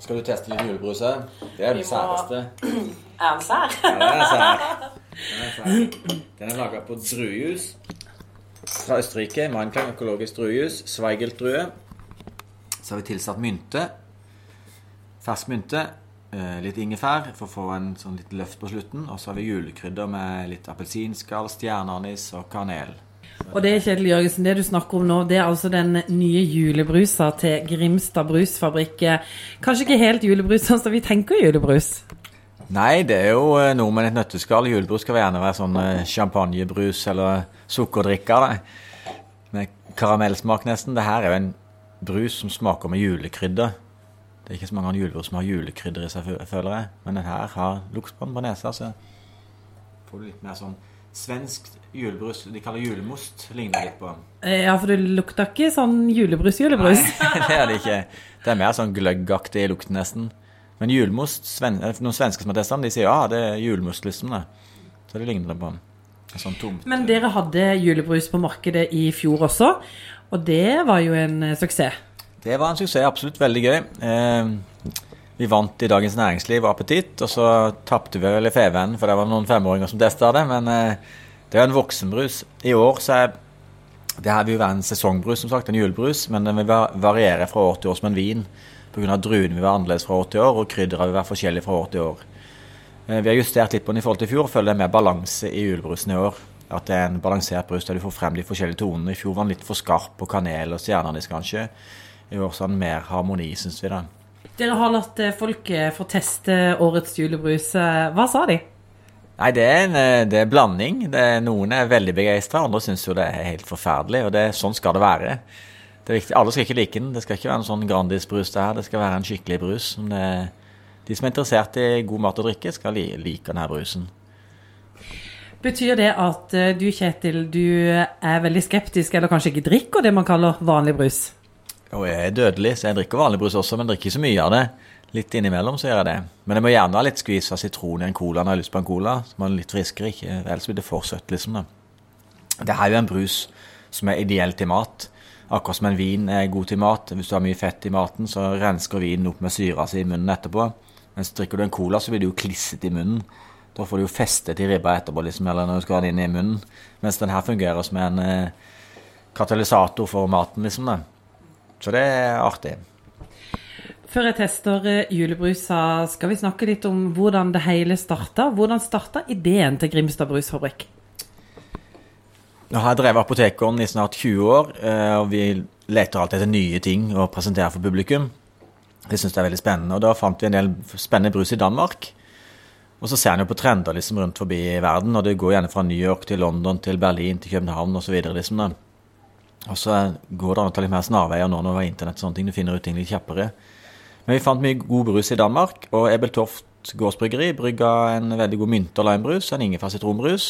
Skal du teste litt julebrus her? Det er det må- særeste. Er den sær? Ja, den er sær. Den er sær. Den er laga på druejus fra Østerrike. Meinklang økologisk druejus. Sveigeltdrue. Så har vi tilsatt mynte. Fersk mynte. eh, Litt ingefær for å få en sånn litt løft på slutten. Og så har vi julekrydder med litt appelsinskall, stjerneanis og kanel. Og det, Kjetil Jørgensen, det du snakker om nå, det er altså den nye julebrusa til Grimstad brusfabrikk. Kanskje ikke helt julebrus sånn som vi tenker julebrus? Nei, det er jo eh, noe med et nøtteskall. Julebrus skal gjerne være sånn eh, champagnebrus eller sukkerdrikker. Det. Med karamellsmak nesten. Det her er jo en brus som smaker med julekrydder. Det er ikke så mange julebrus som har julekrydder i seg, føler jeg. Men den her har luktbånd på nesa, så får du litt mer sånn svensk julebrus. De kaller julemost. Ligner litt på. Eh, Ja, for det lukter ikke sånn julebrus-julebrus. det er det ikke. Det er mer sånn gløggaktig lukt, nesten. Men julemost, sven eh, noen svensker som har testa den, de sier ja, det er julemost liksom det. Så det ligner det på. Sånn tomt. Men dere hadde julebrus på markedet i fjor også, og det var jo en eh, suksess. Det var en suksess, absolutt veldig gøy. Eh, vi vant i Dagens Næringsliv og Appetitt, og så tapte vi vel i Feven, for det var noen femåringer som testa det. Men eh, det er en voksenbrus. I år så er det her vil være en sesongbrus, som sagt, en julebrus, men den vil variere fra år til år som en vin. Pga. druene vil være annerledes fra år til år, og krydderet vil være forskjellig fra år til år. Eh, Vi har justert litt på den i forhold til i fjor, føler det er mer balanse i julebrusen i år. At det er en balansert brus der du får frem de forskjellige tonene. I fjor var den litt for skarp på kanel og stjerneanis, kanskje. I år så har den mer harmoni, syns vi. da. Dere har latt eh, folk eh, få teste årets julebrus. Hva sa de? Nei, det er en eh, det er blanding. Det er, noen er veldig begeistra, andre syns jo det er helt forferdelig. Og det, sånn skal det være. Det er viktig. Alle skal ikke like den. Det skal ikke være en sånn Grandis-brus det her. Det skal være en skikkelig brus. Som det, de som er interessert i god mat og drikke, skal li, like denne brusen. Betyr det at du, Kjetil, du er veldig skeptisk, eller kanskje ikke drikker det man kaller vanlig brus? Og jeg er dødelig, så jeg drikker vanlig brus også, men drikker ikke så mye av det. Litt innimellom så gjør jeg det. Men jeg må gjerne ha litt skvis av sitron i en cola når jeg har lyst på en cola. Så man er litt friskere, ikke? ellers blir det for søtt, liksom. da. Det er jo en brus som er ideell til mat. Akkurat som en vin er god til mat. Hvis du har mye fett i maten, så rensker vinen opp med syra si i munnen etterpå. Mens drikker du en cola, så blir det jo klissete i munnen. Da får du jo festet i ribba etterpå, liksom, eller når du skal ha den inn i munnen. Mens den her fungerer som en eh, katalysator for maten, liksom. da. Så det er artig. Før jeg tester eh, julebrusa, skal vi snakke litt om hvordan det hele starta. Hvordan starta ideen til Grimstad brusfabrikk? Nå har jeg drevet Apotekeren i snart 20 år, eh, og vi leter alltid etter nye ting å presentere for publikum. Det syns jeg er veldig spennende. Og da fant vi en del spennende brus i Danmark. Og så ser en jo på trender liksom rundt forbi i verden, og det går gjerne fra New York til London til Berlin til København osv. Liksom, da. Og så går det an å ta litt mer snarveier nå når det er internett og sånne ting. Du finner ut ting litt kjappere. Men vi fant mye god brus i Danmark, og Ebeltoft gårdsbryggeri brygga en veldig god mynte- og limebrus, en ingefær-sitronbrus.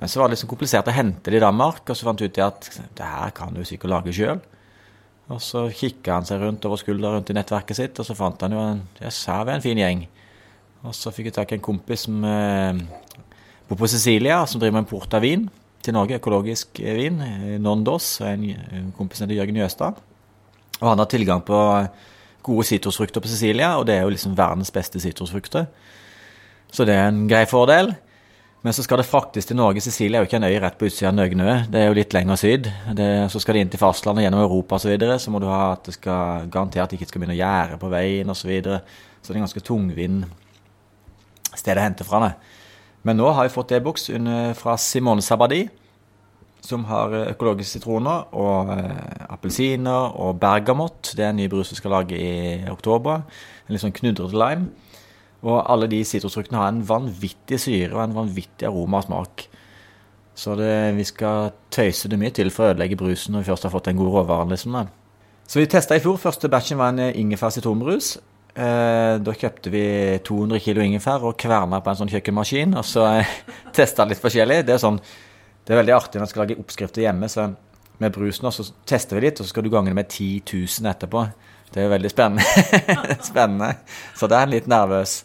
Men så var det liksom komplisert å hente det i Danmark, og så fant vi ut at det her kan du sikkert lage sjøl. Og så kikka han seg rundt over skuldra rundt i nettverket sitt, og så fant han jo en Jøss, her er vi en fin gjeng. Og så fikk jeg tak i en kompis som eh, bor på Sicilia, som driver med import av vin til Norge, økologisk eh, vin. Nondos Non-Dos, en, en kompis heter Jørgen Jøstad. Og han har tilgang på gode sitrusfrukter på Sicilia, og det er jo liksom verdens beste sitrusfrukter. Så det er en grei fordel. Men så skal det fraktes til Norge. Sicilia er jo ikke en øy rett på utsida av Nøgnø. Det er jo litt lenger syd. Det, så skal det inn til fastlandet gjennom Europa osv. Så, videre, så må du ha at det skal garantert ikke skal begynne å gjære på veien osv. Så, videre. så det er en ganske tungvint sted å hente fra det. Men nå har vi fått e-boks fra Simone Sabadi, som har eh, økologiske sitroner og eh, appelsiner og bergamott. Det er en ny brus vi skal lage i oktober. En litt sånn knudrete lime. Og alle de sitrusfruktene har en vanvittig syre og en vanvittig aroma og smak. Så det, vi skal tøyse det mye til for å ødelegge brusen når vi først har fått den gode råvaren. Liksom. Så vi testa i fjor. Første batchen var en eh, ingefær sitronbrus. Eh, da kjøpte vi 200 kilo ingefær og kverna på en sånn kjøkkenmaskin. Og så eh, testa litt forskjellig. Det er, sånn, det er veldig artig når man skal lage oppskrifter hjemme. Så med brusen også, så tester vi litt, og så skal du gange det med 10 000 etterpå. Det er jo veldig spennende. spennende. Så det er litt nervøs.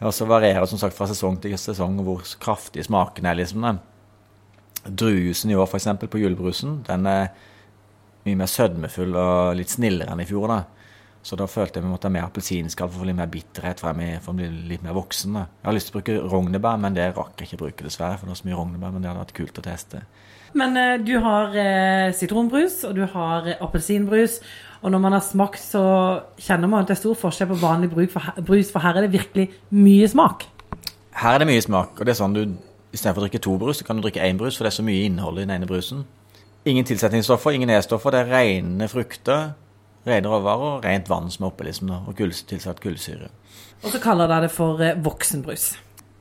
Og så varierer det som sagt fra sesong til sesong hvor kraftig smaken er. liksom den. Druejusen i år, f.eks., på julebrusen, den er mye mer sødmefull og litt snillere enn i fjor. da. Så da følte jeg vi måtte ha mer appelsinskall for å få litt mer bitterhet for, jeg, for å bli litt mer voksen. da. Jeg har lyst til å bruke rognebær, men det rakk jeg ikke å bruke, dessverre. For det var så mye rognebær, men det hadde vært kult å teste. Men eh, du har eh, sitronbrus, og du har eh, appelsinbrus. Og når man har smakt, så kjenner man at det er stor forskjell på vanlig bruk for, her, brus, for her er det virkelig mye smak. Her er det mye smak, og det er sånn du istedenfor å drikke to brus, så kan du drikke én brus, for det er så mye innhold i den ene brusen. Ingen tilsetningsstoffer, ingen E-stoffer, det er rene frukter, rene råvarer og rent vann som er oppe, liksom, og kull, tilsatt kullsyre. Og så kaller dere det for eh, voksenbrus.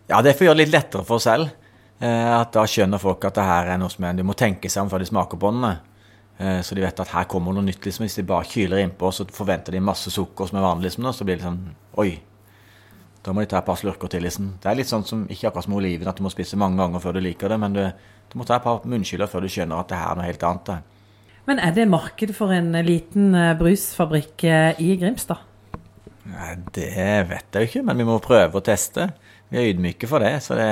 Ja, det får gjøre det litt lettere for oss selv. Eh, at da skjønner folk at det her er noe som er, de må tenke seg om før de smaker på den. Eh, så de vet at her kommer noe nytt. liksom. Hvis de bare kyler innpå, så forventer de masse sukker som er vanlig, liksom, da, så blir det sånn Oi. Da må de ta et par slurker til. liksom. Det er litt sånn som ikke akkurat som oliven, at du må spise mange ganger før du liker det, men du, du må ta et par munnskyller før du skjønner at det her er noe helt annet. da. Men er det marked for en eh, liten eh, brusfabrikk eh, i Grimstad? Nei, Det vet jeg jo ikke, men vi må prøve å teste. Vi er ydmyke for det. så det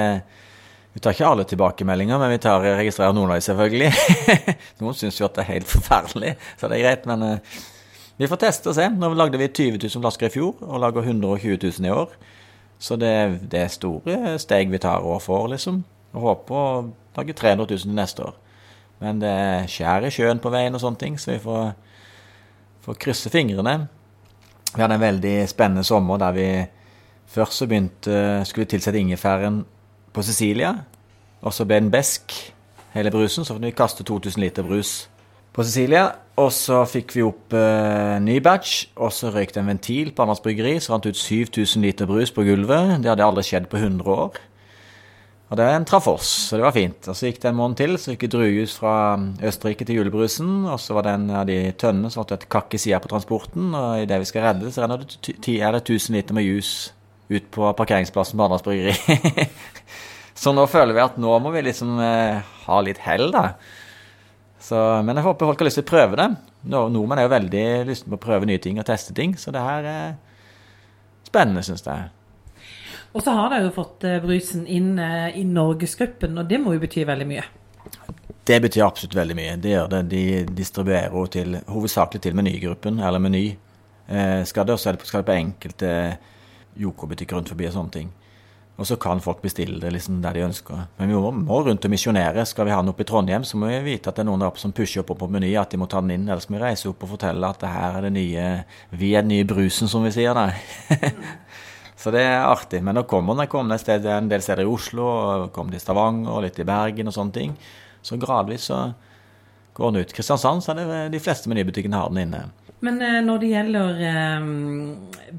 Vi tar ikke alle tilbakemeldinger, men vi tar, registrerer noen av dem selvfølgelig. noen syns jo at det er helt forferdelig, så det er greit. Men uh, vi får teste og se. Nå lagde vi 20 000 flasker i fjor, og lager 120 000 i år. Så det, det er store steg vi tar år for liksom. Og håper å lage 300 000 til neste år. Men det er skjær sjøen på veien og sånne ting, så vi får, får krysse fingrene. Vi hadde en veldig spennende sommer der vi først så begynte skulle tilsette ingefæren på Sicilia. Og så ble den besk, hele brusen. Så fikk vi kaste 2000 liter brus på Sicilia. Og så fikk vi opp eh, ny batch, og så røyk det en ventil på Anders Bryggeri. Så rant ut 7000 liter brus på gulvet. Det hadde aldri skjedd på 100 år. Og det traff oss, så det var fint. Og så gikk det en måned til, så gikk det druejus fra Østerrike til julebrusen. Og så var det en av de tønnene som hadde et kakk i sida på transporten. Og idet vi skal redde, så renner det ty- ti- er det 1000 liter med jus ut på parkeringsplassen på Arendals Bryggeri. så nå føler vi at nå må vi liksom eh, ha litt hell, da. Så, men jeg håper folk har lyst til å prøve det. Nordmenn er jo veldig lysten på å prøve nye ting og teste ting, så det her er spennende, syns jeg. Og så har dere jo fått eh, brusen inn eh, i Norgesgruppen, og det må jo bety veldig mye. Det betyr absolutt veldig mye. Det gjør det. De distribuerer til, hovedsakelig til menygruppen, eller Meny. Eh, skal det også på- skal det på enkelte joko-butikker rundt forbi og sånne ting. Og så kan folk bestille det liksom der de ønsker. Men vi må, må rundt og misjonere. Skal vi ha den oppe i Trondheim, så må vi vite at det er noen der oppe som pusher opp på Meny, at de må ta den inn. Ellers må vi reise opp og fortelle at det her er det nye Vi er den nye brusen, som vi sier da. Så det er artig. Men nå kommer den. kom sted, en del steder i Oslo, og kommer til Stavanger og litt i Bergen og sånne ting. Så gradvis så går den ut. Kristiansand så er det de fleste menybutikkene har den inne. Men eh, når det gjelder eh,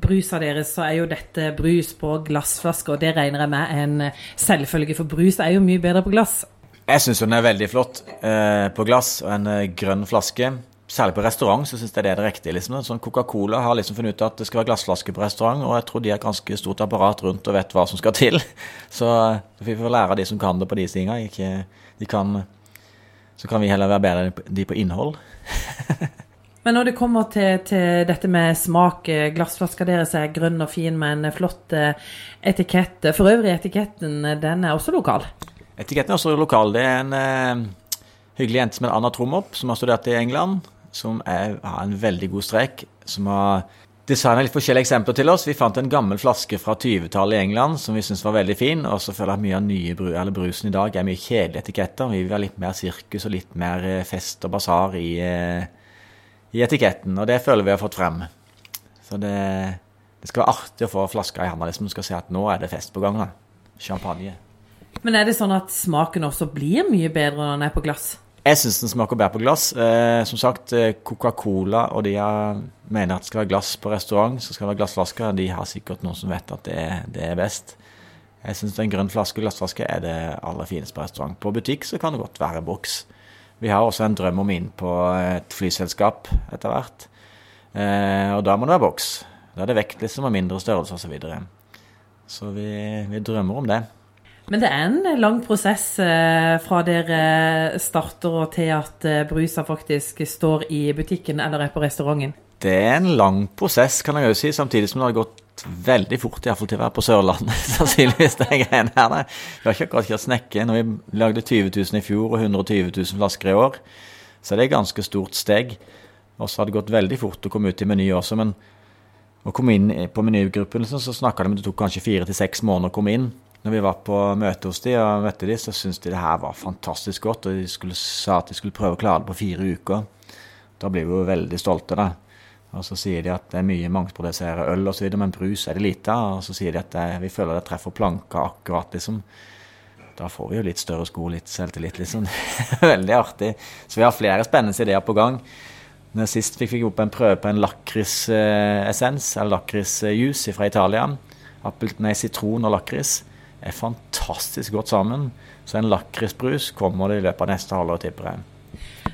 brusa deres, så er jo dette brus på glassflaske, og det regner jeg med er en eh, selvfølge, for brus er jo mye bedre på glass. Jeg syns den er veldig flott eh, på glass og en grønn flaske. Særlig på restaurant så syns jeg det er det riktige. liksom. Sånn Coca-Cola har liksom funnet ut at det skal være glassflaske på restaurant, og jeg tror de har ganske stort apparat rundt og vet hva som skal til. Så vi får lære av de som kan det på de tinga. Ikke de kan Så kan vi heller være bedre enn de på innhold. Men når det kommer til, til dette med smak, eh, glassflaska deres er grønn og fin med en flott eh, etikett. For øvrig, etiketten eh, den er også lokal. Etiketten er også lokal. Det er en uh, hyggelig jente som heter Anna Tromop, som har studert i England. Som er, har en veldig god strek. Som har designa litt forskjellige eksempler til oss. Vi fant en gammel flaske fra 20-tallet i England som vi syntes var veldig fin. Og så føler jeg at mye av nye brusen i dag er mye kjedelige etiketter. Vi vil ha litt mer sirkus og litt mer eh, fest og basar i, eh, i etiketten. Og det føler vi har fått frem. Så det, det skal være artig å få flaska i handa liksom. man skal se at nå er det fest på gang. da. Champagne. Men er det sånn at smaken også blir mye bedre når den er på glass? Jeg syns den smaker bedre på glass. Eh, som sagt, eh, Coca-Cola og de jeg mener at det skal være glass på restaurant, så skal det være glassflasker. De har sikkert noen som vet at det, det er best. Jeg syns en grønn flaske glassflaske er det aller fineste på restaurant. På butikk så kan det godt være boks. Vi har også en drøm om inn på et flyselskap etter hvert. Eh, og da må det være boks. Da er det vekt liksom og mindre størrelse osv. Så, videre. så vi, vi drømmer om det. Men det er en lang prosess eh, fra dere starter og til at eh, brusa faktisk står i butikken eller er på restauranten. Det er en lang prosess, kan jeg jo si, samtidig som det har gått veldig fort, iallfall til å være på Sørlandet, sannsynligvis, de greiene her. Vi har ikke akkurat kjørt snekke. Når vi lagde 20 000 i fjor og 120 000 flasker i år, så det er et ganske stort steg. Og så har det gått veldig fort å komme ut i Meny også, men å komme inn på menygruppen, så snakka de om det tok kanskje fire til seks måneder å komme inn. Når vi var på møte hos de og møtte de, så syntes de det her var fantastisk godt. Og de skulle, sa at de skulle prøve å klare det på fire uker. Da blir vi jo veldig stolte, da. Og så sier de at det er mye mangsprodusere øl osv., men brus er det lite av. Og så sier de at det, vi føler det treffer planka akkurat, liksom. Da får vi jo litt større sko, litt selvtillit, liksom. Veldig artig. Så vi har flere spennende ideer på gang. Når sist fikk vi opp en prøve på en lakrisessens, eller lakrisjuice fra Italia. Appel, nei, sitron og lakris er fantastisk godt sammen. Så en lakrisbrus kommer det i løpet av neste halvår, tipper jeg.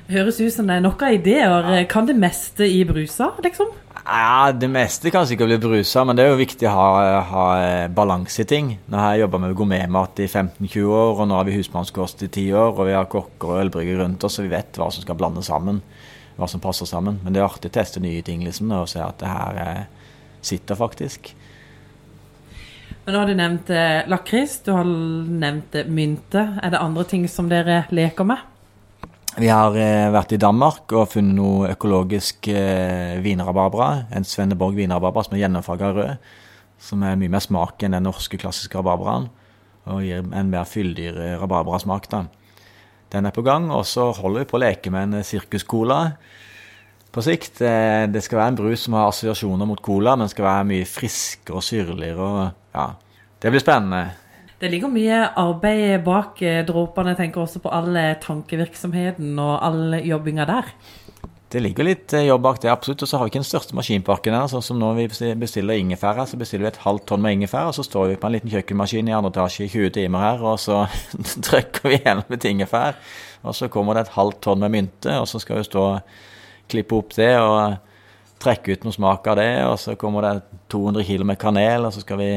Høres ut som det er nok av ideer. Kan det meste i brusa, liksom? Ja, Det meste kan sikkert bli brusa, men det er jo viktig å ha, ha balanse i ting. Nå har jeg jobba med gourmetmat i 15-20 år, og nå har vi husmannskost i 10 år, og vi har kokker og ølbrygger rundt oss, så vi vet hva som skal blande sammen. Hva som passer sammen. Men det er artig å teste nye ting liksom, og se at det her eh, sitter faktisk. Men nå har du nevnt eh, lakris, du har nevnt eh, mynte. Er det andre ting som dere leker med? Vi har eh, vært i Danmark og funnet noe økologisk eh, vinrabarbra. En Svenneborg vinrabarbra som er gjennomfarga rød. Som er mye mer smak enn den norske klassiske rabarbraen. Og gir en mer fyldig rabarbrasmak. da. Den er på gang, og så holder vi på å leke med en eh, sirkuscola på sikt. Eh, det skal være en brus som har assosiasjoner mot cola, men skal være mye friskere og syrligere. og ja, Det blir spennende. Det ligger mye arbeid bak eh, dråpene. Jeg tenker også på all eh, tankevirksomheten og all jobbinga der. Det ligger litt jobb bak det, absolutt. Og så har vi ikke den største maskinparken her. Sånn som når vi bestiller ingefær her, så bestiller vi et halvt tonn med ingefær, og så står vi på en liten kjøkkenmaskin i andre etasje i 20 timer her, og så trykker vi gjennom et ingefær. Og så kommer det et halvt tonn med mynte, og så skal vi stå og klippe opp det og trekke ut noe smak av det. Og så kommer det 200 kg med kanel, og så skal vi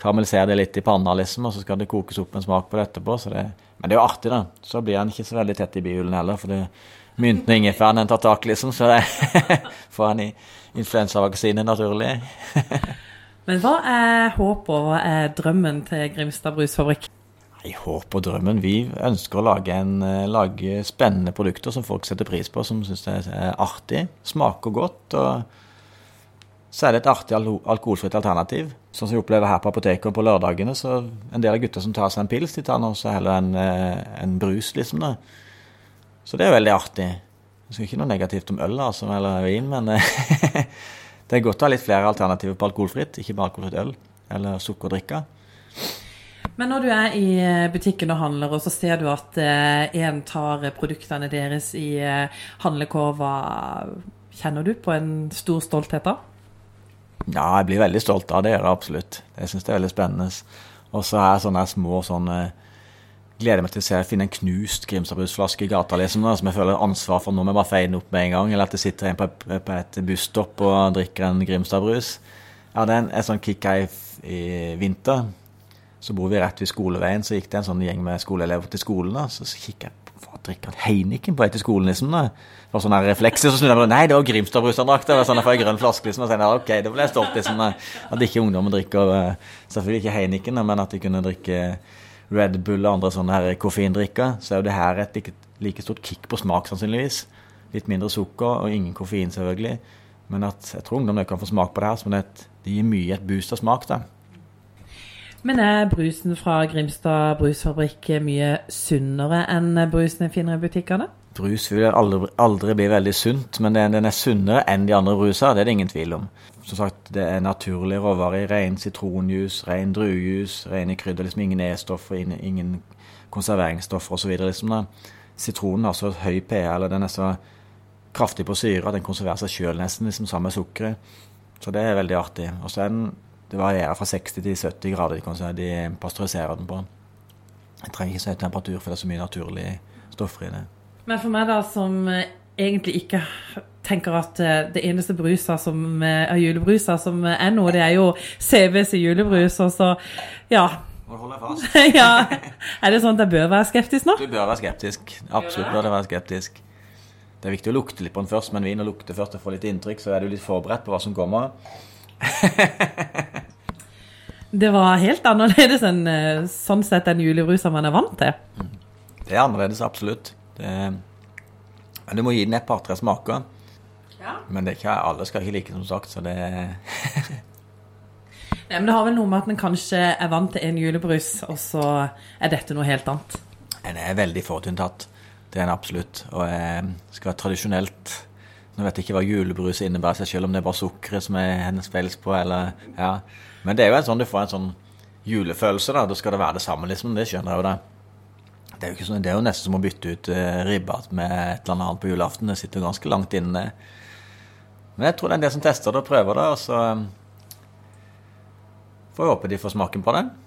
karamellisere det litt i panna, liksom, og så skal det kokes opp en smak på det etterpå. Det, men det er jo artig, da. Så blir den ikke så veldig tett i bihulene heller. for det Mynten og ingefæren en tar tak, liksom, så det får en i influensavaksine naturlig. men hva er håpet og drømmen til Grimstad brusfabrikk? Nei, håp og drømmen. Vi ønsker å lage, en, eh, lage, spennende produkter som folk setter pris på, som syns det er artig, smaker godt. og så er det et artig alkoholfritt alternativ. Sånn som vi opplever her på apoteket og på lørdagene. så En del av gutter som tar seg en pils, de tar nå også heller en, eh, en, brus, liksom. da. Så det er veldig artig. Jeg skal ikke noe negativt om øl altså, eller vin, men det er godt å ha litt flere alternativer på alkoholfritt, ikke bare alkoholfritt øl eller sukkerdrikke. Men når du er i eh, butikken og handler, og så ser du at eh, en tar produktene deres i eh, handlekurva, kjenner du på en stor stolthet da? Ja, jeg blir veldig stolt av det, jeg absolutt. Jeg syns det er veldig spennende. Og så er sånne små sånne Gleder meg til å se finne en knust Grimstadbrusflaske i gata liksom, som jeg føler ansvar for nå må jeg bare feie den opp med en gang. Eller at det sitter en på, på et busstopp og drikker en Grimstadbrus. Jeg hadde en, en sånn kick i, i vinter så bor vi rett ved skoleveien, så gikk det en sånn gjeng med skoleelever til skolen. da, Så kikket jeg hva drikker han Heineken på etter skolen, liksom. da. Det var sånne reflekser, så snudde jeg meg Nei, det var Grimstad-brus han drakk. Var sånn fra en grønn flaske, liksom. Og så ja, ok, da ble jeg stolt, liksom. At ikke ungdommen drikker eh, Selvfølgelig ikke Heineken, men at de kunne drikke Red Bull og andre sånne her koffeindrikker. Så er jo det her et like, like stort kick på smak, sannsynligvis. Litt mindre sukker og ingen koffein, selvfølgelig. Men at jeg tror ungdom kan få smak på det her, som det, det gir mye et boost av smak. da. Men er brusen fra Grimstad brusfabrikk mye sunnere enn brusen jeg finner i butikkene? Brus vil aldri, aldri bli veldig sunt, men den er sunnere enn de andre brusa. Det er det ingen tvil om. Som sagt, det er naturlige råvarer i ren sitronjuice, ren druejus, rene krydder. Liksom ingen E-stoffer, ingen konserveringsstoffer osv. Liksom, Sitronen har så høy pH, eller den er så kraftig på syre at den konserverer seg sjøl nesten, liksom sammen med sukkeret. Så det er veldig artig. Og så er den det varierer fra 60 til 70 grader de, de pasteuriserer den på. Jeg trenger ikke så høy temperatur, for det er så mye naturlige stoffer i det. Men for meg, da, som eh, egentlig ikke tenker at eh, det eneste brusa som er eh, julebrusa som er noe, det er jo CVs julebrus, og så ja. Nå holder jeg fast. ja. Er det sånn at jeg bør være skeptisk nå? Du bør være skeptisk. Absolutt bør du være skeptisk. Det er viktig å lukte litt på den først, men vin å lukte først og få litt inntrykk, så er du litt forberedt på hva som kommer. det var helt annerledes enn eh, sånn sett den julebrusa man er vant til. Det er annerledes, absolutt. Det, men du må gi den et par-tre smaker. Ja. Men det er ikke, alle skal ikke like, som sagt, så det Nei, men det har vel noe med at en kanskje er vant til en julebrus, og så er dette noe helt annet. En er veldig forutinntatt. Det er en absolutt. Og jeg skal være tradisjonelt Nå vet jeg ikke hva julebrus innebærer seg selv, om det er bare sukkeret som er hennes fels på, eller Ja. Men det er jo en sånn du får en sånn julefølelse, da. Da skal det være det samme, liksom. Det skjønner jeg jo, det. Det er jo, sånn, det er jo nesten som å bytte ut uh, ribba med et eller annet på julaften. Det sitter jo ganske langt inne. Men jeg tror det er en del som tester det og prøver det, og så um, får jeg håpe de får smaken på det.